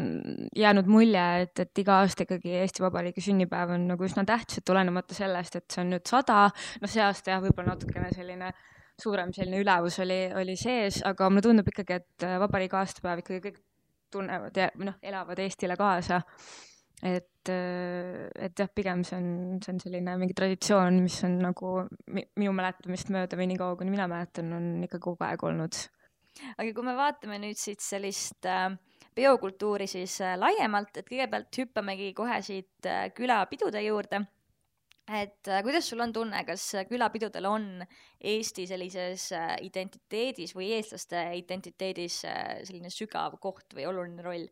jäänud mulje, et, et iga aasta ikkagi Eesti Vabariigi sünnipäev on nagu üsna tähtis, et olenemata sellest, et see on nüüd sada, noh, see aasta jah, võib-olla natukene selline äh, suurem selline ülevus oli, oli sees, aga mulle tundub ikkagi, et äh, vabariigi aastapäev ikkagi kõik tunnevad ja noh, elavad Eestile kaasa. et, äh, et jah, pigem see on, see on selline mingi traditsioon, mis on nagu minu mäletamist mööda või niikaua, kuni mina mäletan, on ikka kogu aeg olnud. aga kui me vaatame nüüd siit sellist äh, biokultuuri siis äh, laiemalt, et kõigepealt hüppamegi kohe siit äh, külapidude juurde et äh, kuidas sul on tunne, kas külapidudel on Eesti sellises äh, identiteedis või eestlaste identiteedis äh, selline sügav koht või oluline roll?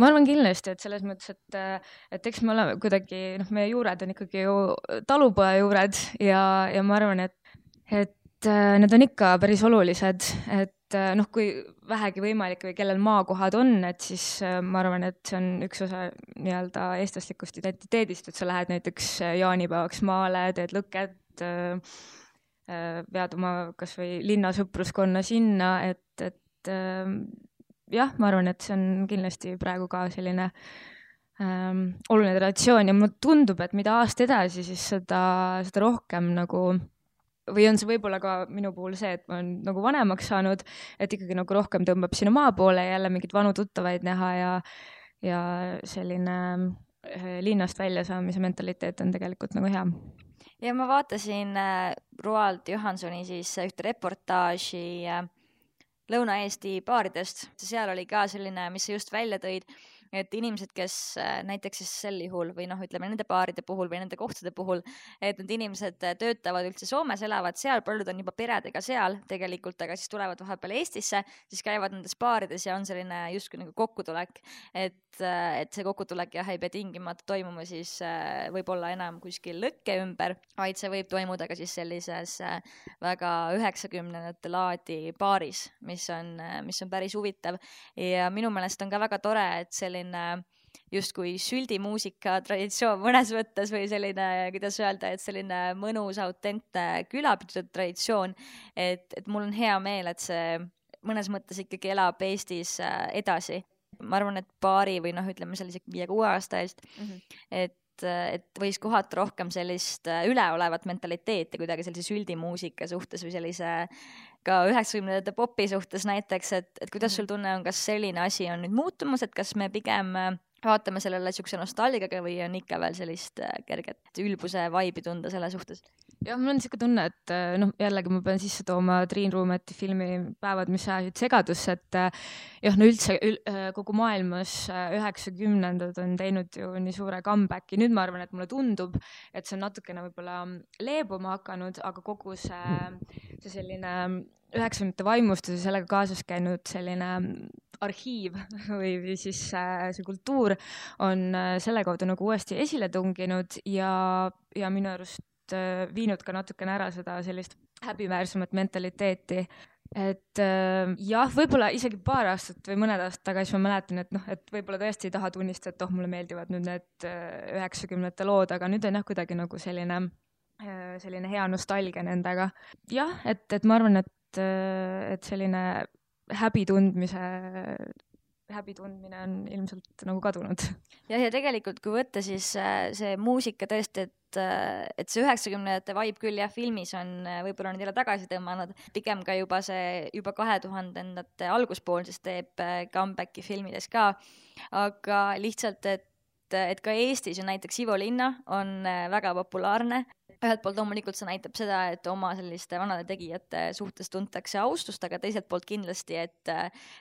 ma arvan kindlasti, et selles mõttes, et, et eks me oleme kuidagi, noh, meie juured on ikkagi ju talupoja juured ja, ja ma arvan, et, et need on ikka päris olulised, et äh, noh, kui vähegi võimalik või kellel maakohad on, et siis äh, ma arvan, et see on üks osa nii-öelda eestlaslikust identiteedist, et sa lähed näiteks äh, jaanipäevaks maale, teed lõket, vead oma kasvõi linnasõpruskonna sinna, et, et jah, ma arvan, et see on kindlasti praegu ka selline ähm, oluline traditsioon ja mulle tundub, et mida aasta edasi, siis seda, seda rohkem nagu või on see võib-olla ka minu puhul see, et ma olen nagu vanemaks saanud, et ikkagi nagu rohkem tõmbab sinna maa poole jälle mingeid vanu tuttavaid näha ja, ja selline eh, linnast väljasaamise mentaliteet on tegelikult nagu hea. ja ma vaatasin äh, Roald Johansoni siis ühte reportaaži äh, Lõuna-Eesti baaridest, seal oli ka selline, mis sa just välja tõid et inimesed, kes äh, näiteks siis sel juhul või noh, ütleme nende baaride puhul või nende kohtade puhul, et need inimesed äh, töötavad üldse Soomes, elavad seal, paljud on juba peredega seal tegelikult, aga siis tulevad vahepeal Eestisse, siis käivad nendes baarides ja on selline justkui nagu kokkutulek. et, äh, et see kokkutulek jah, ei pea tingimata toimuma siis võib-olla enam kuskil lõkke ümber, vaid see võib toimuda ka siis sellises väga üheksakümnendate laadi baaris, mis on, mis on päris huvitav ja minu meelest on ka väga tore, et selline selline justkui süldimuusika traditsioon mõnes mõttes või selline, kuidas öelda, et selline mõnus autentne külapidude traditsioon. et, et mul on hea meel, et see mõnes mõttes ikkagi elab Eestis äh, edasi. ma arvan, et paari või noh, ütleme sellise viie-kuue aasta eest mm, -hmm. et et võis kohata rohkem sellist äh, üleolevat mentaliteeti kuidagi sellise süldimuusika suhtes või sellise ka üheksakümnendate popi suhtes näiteks, et, et kuidas sul tunne on, kas selline asi on nüüd muutumas, et kas me pigem äh, vaatame sellele niisuguse nostalgiaga või on ikka veel sellist äh, kerget ülbuse vaibi tunda selle suhtes? jah, mul on niisugune tunne, et äh, noh, jällegi ma pean sisse tooma Triin Ruumeti filmi Päevad, mis ajasid segadusse, et jah, no üldse ül, kogu maailmas üheksakümnendad on teinud ju nii suure comeback'i, nüüd ma arvan, et mulle tundub, et see on natukene võib-olla leebuma hakanud, aga kogu see, see selline üheksakümnendate vaimustus ja sellega kaasas käinud selline arhiiv <laughs> või, või siis äh, see kultuur on äh, selle kaudu nagu uuesti esile tunginud ja, ja minu arust äh, viinud ka natukene ära seda sellist häbiväärsemat mentaliteeti. et jah, võib-olla isegi paar aastat või mõned aastad tagasi ma mäletan, et noh, et võib-olla tõesti ei taha tunnistada, et oh, mulle meeldivad nüüd need üheksakümnendate lood, aga nüüd on jah, kuidagi nagu selline selline hea nostalgia nendega. jah, et, et ma arvan, et et, et selline häbi tundmise, häbi tundmine on ilmselt nagu kadunud. jah, ja tegelikult, kui võtta, siis äh, see muusika tõesti, et, äh, et see üheksakümnendate vibe küll jah, filmis on äh, võib-olla nüüd jälle tagasi tõmmanud, pigem ka juba see, juba kahe tuhandendate alguspool siis teeb comeback'i filmides ka, aga lihtsalt, et et ka Eestis ju näiteks Ivo Linna on väga populaarne ühelt poolt loomulikult see näitab seda, et oma selliste vanade tegijate suhtes tuntakse austust, aga teiselt poolt kindlasti, et,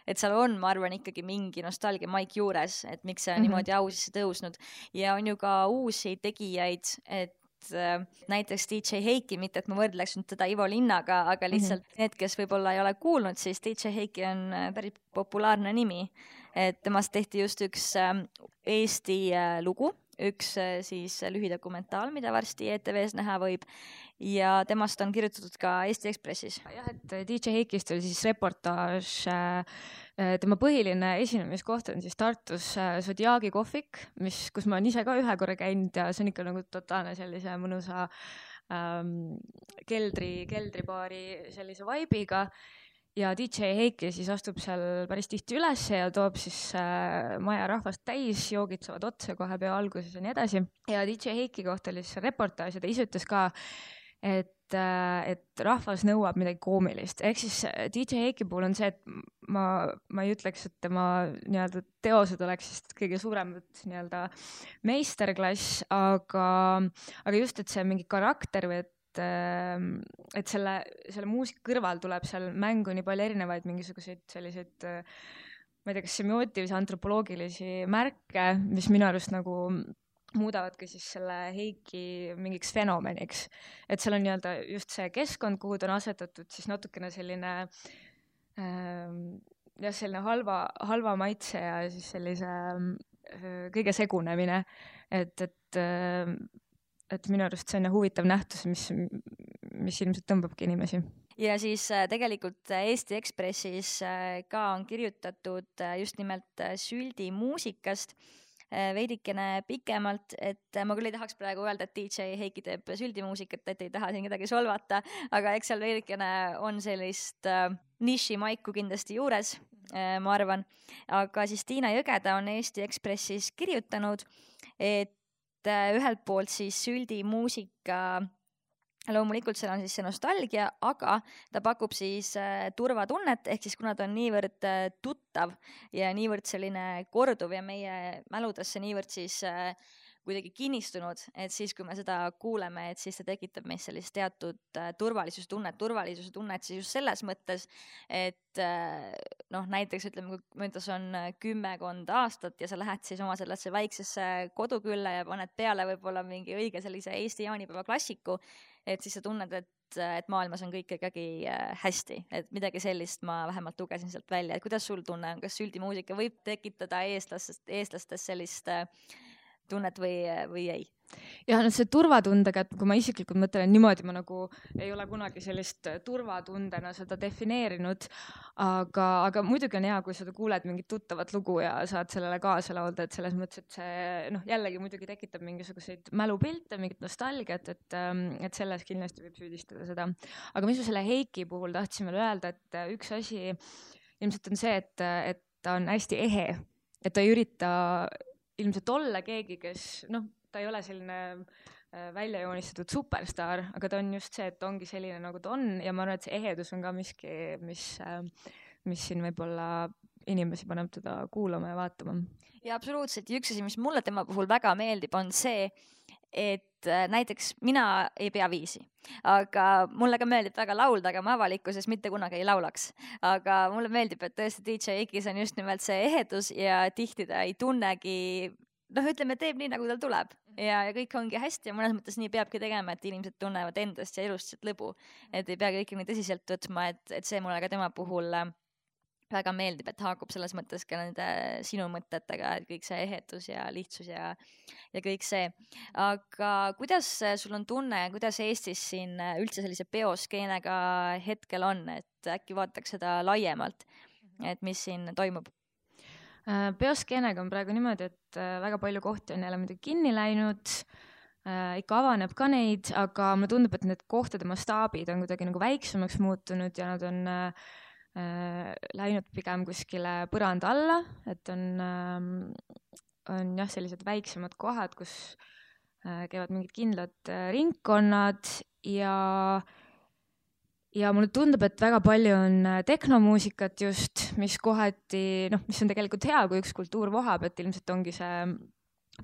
et seal on, ma arvan, ikkagi mingi nostalgia maik juures, et miks see on mm -hmm. niimoodi au sisse tõusnud ja on ju ka uusi tegijaid, et äh, näiteks DJ Heiki, mitte et ma võrdleks nüüd teda Ivo Linnaga, aga Mhm. lihtsalt mm -hmm. need, kes võib-olla ei ole kuulnud, siis DJ Heiki on äh, päris populaarne nimi. et temast tehti just üks äh, Eesti lugu, üks äh, siis lühidokumentaal, mida varsti ETV-s näha võib ja temast on kirjutatud ka Eesti Ekspressis. jah, et DJ Heikist oli siis reportaaž äh, tema põhiline esinemiskoht on siis Tartus äh, Zodiaagi kohvik, mis, kus ma olen ise ka ühe korra käinud ja see on ikka nagu totaalne sellise mõnusa ähm, keldri, keldribaari sellise vibe'iga. Ja DJ Heiki siis astub seal päris tihti ülesse ja toob siis äh, maja rahvast täis, joogid saavad otsa kohe peo alguses ja nii edasi. ja DJ Heiki kohta oli siis reportaaž ja ta ise ütles ka, et et rahvas nõuab midagi koomilist, ehk siis DJ Heiki puhul on see, et ma, ma ei ütleks, et tema nii-öelda teosed oleks vist kõige suuremad nii-öelda meisterklass, aga, aga just, et see mingi karakter või et et selle, selle muusika kõrval tuleb seal mängu nii palju erinevaid mingisuguseid selliseid ma ei tea, kas semiootilisi, antropoloogilisi märke, mis minu arust nagu muudavadki siis selle Heiki mingiks fenomeniks. et seal on nii-öelda just see keskkond, kuhu ta on asetatud, siis natukene selline ähm, jah, selline halva, halva maitse ja siis sellise äh, kõige segunemine, et, et äh, et minu arust see on huvitav nähtus, mis, mis ilmselt tõmbabki inimesi ja siis äh, tegelikult Eesti Ekspressis äh, ka on kirjutatud äh, just nimelt Süldi muusikast veidikene pikemalt, et ma küll ei tahaks praegu öelda, et DJ Heiki teeb süldimuusikat, et ei taha siin kedagi solvata, aga eks seal veidikene on sellist äh, nišimaiku kindlasti juures äh,, ma arvan. aga siis Tiina Jõgeda on Eesti Ekspressis kirjutanud, et äh, ühelt poolt siis süldimuusika loomulikult seal on siis see nostalgia, aga ta pakub siis äh, turvatunnet, ehk siis kuna ta on niivõrd äh, tuttav ja niivõrd selline korduv ja meie mäludesse niivõrd siis äh, kuidagi kinnistunud, et siis, kui me seda kuuleme, et siis see tekitab meis sellist teatud äh, turvalisustunnet, turvalisuse tunnet siis just selles mõttes, et äh, noh, näiteks ütleme, kui möödas on kümmekond aastat ja sa lähed siis oma sellesse väiksesse kodukülla ja paned peale võib-olla mingi õige sellise Eesti jaanipäeva klassiku, et siis sa tunned, et, et maailmas on kõik ikkagi hästi, et midagi sellist ma vähemalt lugesin sealt välja, et kuidas sul tunne on, kas süldimuusika võib tekitada eestlastest, eestlastest sellist äh, tunnet või, või ei? jah, no see turvatundega, et kui ma isiklikult mõtlen niimoodi, ma nagu ei ole kunagi sellist turvatundena seda defineerinud, aga, aga muidugi on hea, kui sa kuuled mingit tuttavat lugu ja saad sellele kaasa laulda, et selles mõttes, et see noh, jällegi muidugi tekitab mingisuguseid mälupilte, mingit nostalgiat, et, et selles kindlasti võib süüdistada seda. aga mis ma selle Heiki puhul tahtsin veel öelda, et üks asi ilmselt on see, et, et ta on hästi ehe, et ta ei ürita ilmselt olla keegi, kes noh, ta ei ole selline äh, välja joonistatud superstaar, aga ta on just see, et ongi selline, nagu ta on ja ma arvan, et see ehedus on ka miski, mis, äh, mis siin võib-olla inimesi paneb teda kuulama ja vaatama. ja absoluutselt ja üks asi, mis mulle tema puhul väga meeldib, on see, et äh, näiteks mina ei pea viisi, aga mulle ka meeldib väga laulda, aga ma avalikkuses mitte kunagi ei laulaks. aga mulle meeldib, et tõesti DJ Ikis on just nimelt see ehedus ja tihti ta ei tunnegi noh, ütleme, teeb nii, nagu tal tuleb ja, ja kõik ongi hästi ja mõnes mõttes nii peabki tegema, et inimesed tunnevad endast ja elust lõbu. et ei pea kõike nii tõsiselt võtma, et, et see mulle ka tema puhul äh, väga meeldib, et haakub selles mõttes ka nende sinu mõtetega, et kõik see ehedus ja lihtsus ja, ja kõik see. aga kuidas sul on tunne, kuidas Eestis siin üldse sellise peoskeenega hetkel on, et äkki vaataks seda laiemalt, et mis siin toimub? peoskeenega on praegu niimoodi, et väga palju kohti on jälle muidugi kinni läinud ikka avaneb ka neid, aga mulle tundub, et need kohtade mastaabid on kuidagi nagu väiksemaks muutunud ja nad on äh, äh, läinud pigem kuskile põranda alla, et on äh,, on jah, sellised väiksemad kohad, kus äh, käivad mingid kindlad äh, ringkonnad ja ja mulle tundub, et väga palju on äh, tehnomuusikat just, mis kohati noh, mis on tegelikult hea, kui üks kultuur vohab, et ilmselt ongi see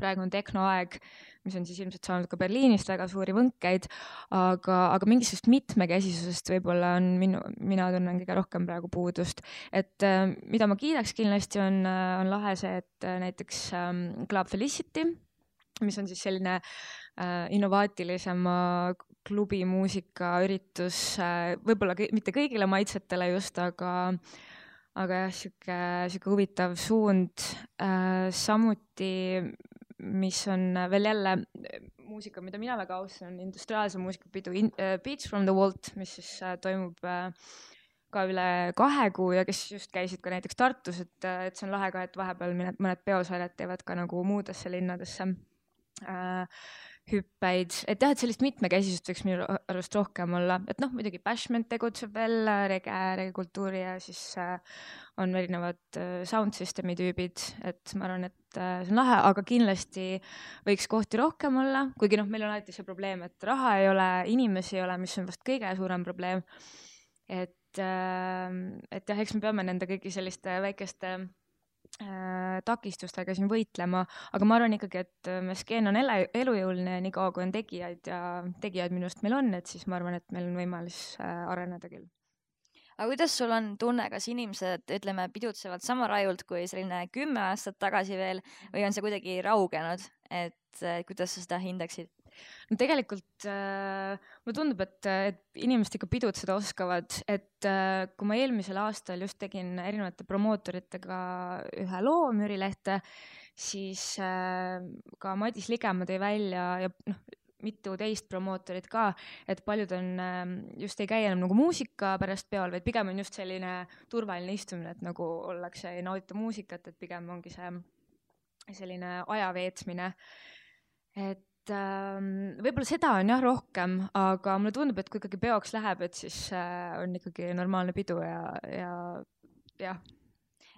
praegu on tehnoaeg, mis on siis ilmselt saanud ka Berliinist väga suuri võnkeid, aga, aga mingisugust mitmekesisusest võib-olla on minu, mina tunnen kõige rohkem praegu puudust. et äh, mida ma kiidaks kindlasti, on, on lahe see, et äh, näiteks ähm, Club Felicity mis on siis selline äh, innovaatilisema klubimuusika üritus äh,, võib-olla mitte kõigile maitsetele just, aga aga jah, sihuke, sihuke huvitav suund äh,. samuti, mis on veel jälle muusika, mida mina väga austan, on industriaalse muusikapidu in, äh, Beats from the Vault, mis siis äh, toimub äh, ka üle kahe kuu ja kes just käisid ka näiteks Tartus, et, et see on lahe ka, et vahepeal mõned, mõned peosarjad teevad ka nagu muudesse linnadesse. Äh, hüppeid, et jah, et sellist mitmekesisust võiks minu arust rohkem olla, et noh, muidugi Bashment tegutseb veel, rege, regekultuuri ja siis äh, on erinevad äh, sound system'i tüübid, et ma arvan, et äh, see on lahe, aga kindlasti võiks kohti rohkem olla, kuigi noh, meil on alati see probleem, et raha ei ole, inimesi ei ole, mis on vast kõige suurem probleem. et äh,, et jah, eks me peame nende kõigi selliste väikeste äh, takistustega siin võitlema, aga ma arvan ikkagi, et äh, skeen on ele, elujõuline niikaua, kui on tegijaid ja tegijaid minu arust meil on, et siis ma arvan, et meil on võimalus äh, areneda küll. aga kuidas sul on tunne, kas inimesed, ütleme, pidutsevad sama rajult kui selline kümme aastat tagasi veel või on see kuidagi raugenud, et kuidas sa seda hindaksid? No tegelikult äh, mulle tundub, et, et inimesed ikka pidutseda oskavad, et äh, kui ma eelmisel aastal just tegin erinevate promootoritega ühe loo Müürilehte, siis äh, ka Madis Ligemaa tõi välja ja noh, mitu teist promootorit ka, et paljud on äh,, just ei käi enam nagu muusika pärast peol, vaid pigem on just selline turvaline istumine, et nagu ollakse, ei naudita muusikat, et pigem ongi see selline aja veetmine. et et ähm, võib-olla seda on jah rohkem, aga mulle tundub, et kui ikkagi peoks läheb, et siis äh, on ikkagi normaalne pidu ja, ja jah.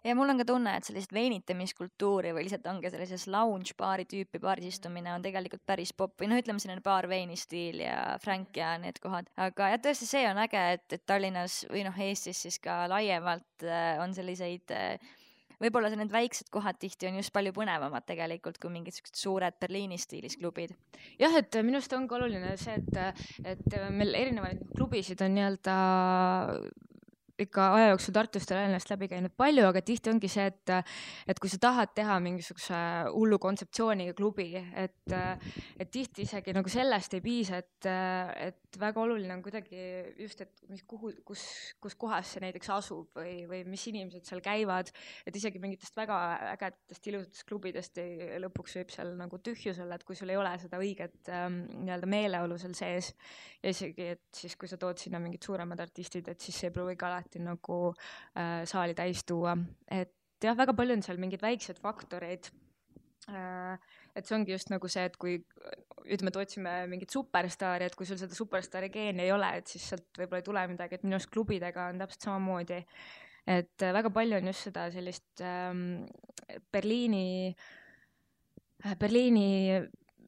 Ja mul on ka tunne, et sellist veinitamiskultuuri või lihtsalt ongi sellises lounge baari tüüpi baaris istumine on tegelikult päris popp või noh, ütleme selline baar veini stiil ja Frank ja need kohad, aga jah, tõesti, see on äge, et, et Tallinnas või noh, Eestis siis ka laiemalt äh, on selliseid võib-olla need väiksed kohad tihti on just palju põnevamad tegelikult kui mingid siuksed suured Berliini stiilis klubid. jah, et minu arust ongi oluline see, et, et meil erinevaid klubisid on nii-öelda ikka aja jooksul Tartust ja Tallinnast läbi käinud palju, aga tihti ongi see, et, et kui sa tahad teha mingisuguse hullu kontseptsiooniga klubi, et, et tihti isegi nagu sellest ei piisa, et, et väga oluline on kuidagi just, et mis, kuhu, kus, kus kohas see näiteks asub või, või mis inimesed seal käivad, et isegi mingitest väga ägedatest ilusatest klubidest ei, lõpuks võib seal nagu tühjus olla, et kui sul ei ole seda õiget ähm, nii-öelda meeleolu seal sees ja isegi, et siis, kui sa tood sinna mingid suuremad artistid, et siis see ei pruugi alati alati nagu äh, saali täis tuua, et jah, väga palju on seal mingeid väikseid faktoreid äh,. et see ongi just nagu see, et kui ütleme, et otsime mingit superstaari, et kui sul seda superstaari geeni ei ole, et siis sealt võib-olla ei tule midagi, et minu arust klubidega on täpselt samamoodi. et äh, väga palju on just seda sellist ähm, Berliini äh,, Berliini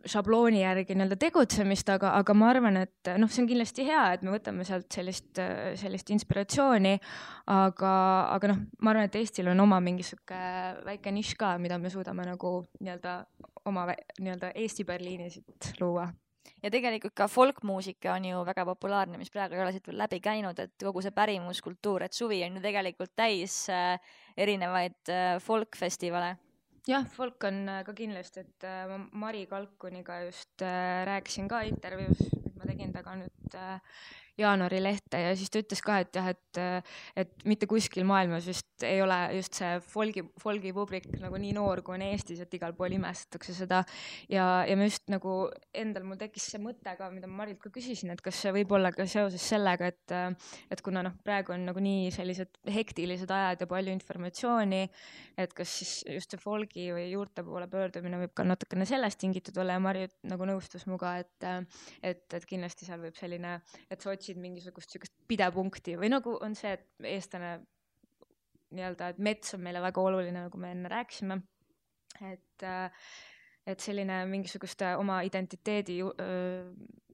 šablooni järgi nii-öelda tegutsemist, aga, aga ma arvan, et noh, see on kindlasti hea, et me võtame sealt sellist, sellist inspiratsiooni, aga, aga noh, ma arvan, et Eestil on oma mingi sihuke väike nišš ka, mida me suudame nagu nii-öelda oma nii-öelda Eesti Berliini siit luua. Ja tegelikult ka folkmuusika on ju väga populaarne, mis praegu ei ole siit veel läbi käinud, et kogu see pärimuskultuur, et suvi on ju tegelikult täis äh, erinevaid äh, folkfestivale jah, folk on äh, ka kindlasti, et äh, ma Mari Kalkuniga just äh, rääkisin ka intervjuus, ma tegin temaga nüüd jaanuari lehte ja siis ta ütles ka, et jah, et, et mitte kuskil maailmas vist ei ole just see folgi, folgi publik nagu nii noor, kui on Eestis, et igal pool imestatakse seda. ja, ja ma just nagu endal mul tekkis see mõte ka, mida ma Marilt ka küsisin, et kas see võib olla ka seoses sellega, et, et kuna noh, praegu on nagu nii sellised hektilised ajad ja palju informatsiooni, et kas siis just see folgi või juurte poole pöördumine võib ka natukene sellest tingitud olla ja Mari nagu nõustus minuga, et, et, et kindlasti seal võib selline, et sa otsid otsid mingisugust sihukest pidepunkti või nagu on see, et eestlane nii-öelda, et mets on meile väga oluline, nagu me enne rääkisime. et, et selline mingisuguste oma identiteedi ju,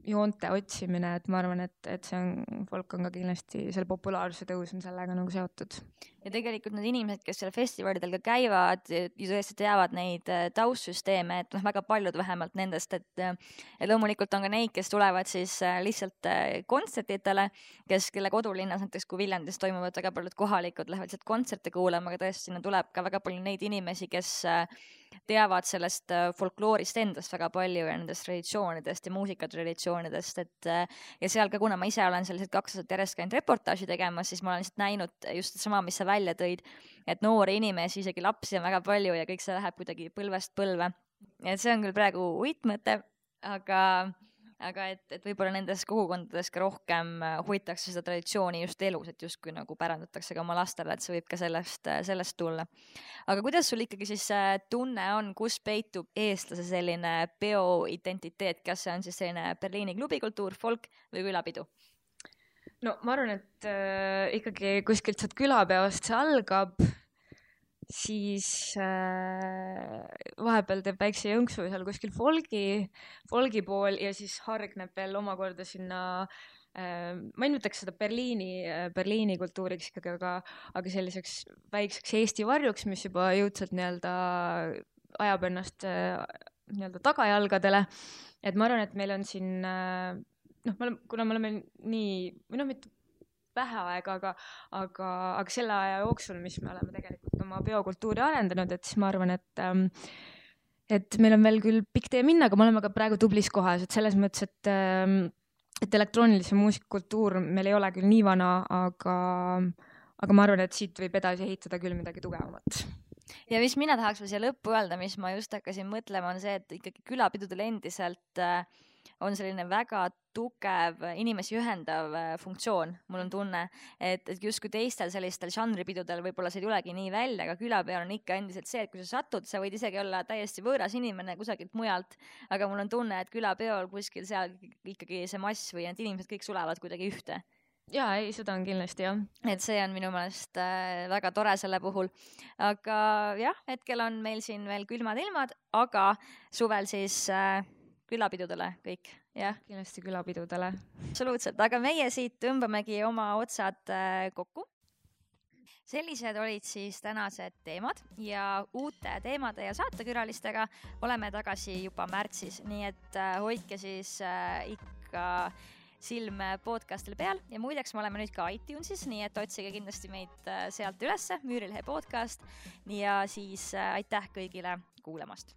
joonte otsimine, et ma arvan, et, et see on, folk on ka kindlasti, selle populaarsuse tõus on sellega nagu seotud. ja tegelikult need inimesed, kes seal festivalidel ka käivad, ju tõesti teavad neid äh, taustsüsteeme, et noh, väga paljud vähemalt nendest, et äh, et loomulikult on ka neid, kes tulevad siis äh, lihtsalt kontsertidele, kes, kelle kodulinnas näiteks kui Viljandis toimuvad väga paljud kohalikud lähevad lihtsalt kontserte kuulama, aga tõesti sinna tuleb ka väga palju neid inimesi, kes teavad sellest äh, folkloorist endast väga palju ja nendest traditsioonidest ja muusikatraditsioonidest, et ja seal ka, kuna ma ise olen sellised kaks aastat järjest käinud reportaaži tegemas, siis ma olen lihtsalt näinud just sedasama, mis sa välja tõid, et noori inimesi, isegi lapsi on väga palju ja kõik see läheb kuidagi põlvest põlve. et see on küll praegu uitmõte, aga aga et, et võib-olla nendes kogukondades ka rohkem äh, hoitakse seda traditsiooni just elus, et justkui nagu pärandatakse ka oma lastele, et see võib ka sellest, äh, sellest tulla. aga kuidas sul ikkagi siis see tunne on, kus peitub eestlase selline peoidentiteet, kas see on siis selline Berliini klubikultuur, folk või külapidu? no ma arvan, et äh, ikkagi kuskilt sealt külapeost see algab siis äh, vahepeal teeb väikse jõnksu seal kuskil folgi, folgi pool ja siis hargneb veel omakorda sinna äh,, ma ei nimetaks seda Berliini äh,, Berliini kultuuriks ikkagi, aga, aga selliseks väikseks Eesti varjuks, mis juba jõudsalt nii-öelda ajab ennast äh, nii-öelda tagajalgadele. et ma arvan, et meil on siin äh, noh, me oleme, kuna me oleme nii, või noh, mitte vähe aega, aga, aga, aga selle aja jooksul, mis me oleme tegelikult oma biokultuuri arendanud, et siis ma arvan, et ähm, et meil on veel küll pikk tee minna, aga me oleme ka praegu tublis kohas, et selles mõttes, et ähm, et elektroonilise muusika kultuur meil ei ole küll nii vana, aga, aga ma arvan, et siit võib edasi ehitada küll midagi tugevamat. Ja mis mina tahaks veel siia lõppu öelda, mis ma just hakkasin mõtlema, on see, et ikkagi külapidudel endiselt äh, on selline väga tugev inimesi ühendav äh, funktsioon, mul on tunne, et, et justkui teistel sellistel žanripidudel võib-olla see ei tulegi nii välja, aga külapeol on ikka endiselt see, et kui sa satud, sa võid isegi olla täiesti võõras inimene kusagilt mujalt, aga mul on tunne, et külapeol kuskil seal ikkagi see mass või need inimesed kõik sulevad kuidagi ühte ja ei, seda on kindlasti jah. et see on minu meelest äh, väga tore selle puhul. aga jah, hetkel on meil siin veel külmad ilmad, aga suvel siis äh, külapidudele kõik, jah? kindlasti külapidudele. absoluutselt, aga meie siit tõmbamegi oma otsad äh, kokku. sellised olid siis tänased teemad ja uute teemade ja saatekülalistega oleme tagasi juba märtsis, nii et äh, hoidke siis äh, ikka silm podcast'il peal ja muideks me oleme nüüd ka iTunesis, nii et otsige kindlasti meid sealt ülesse, Müürilehe podcast ja siis aitäh kõigile kuulamast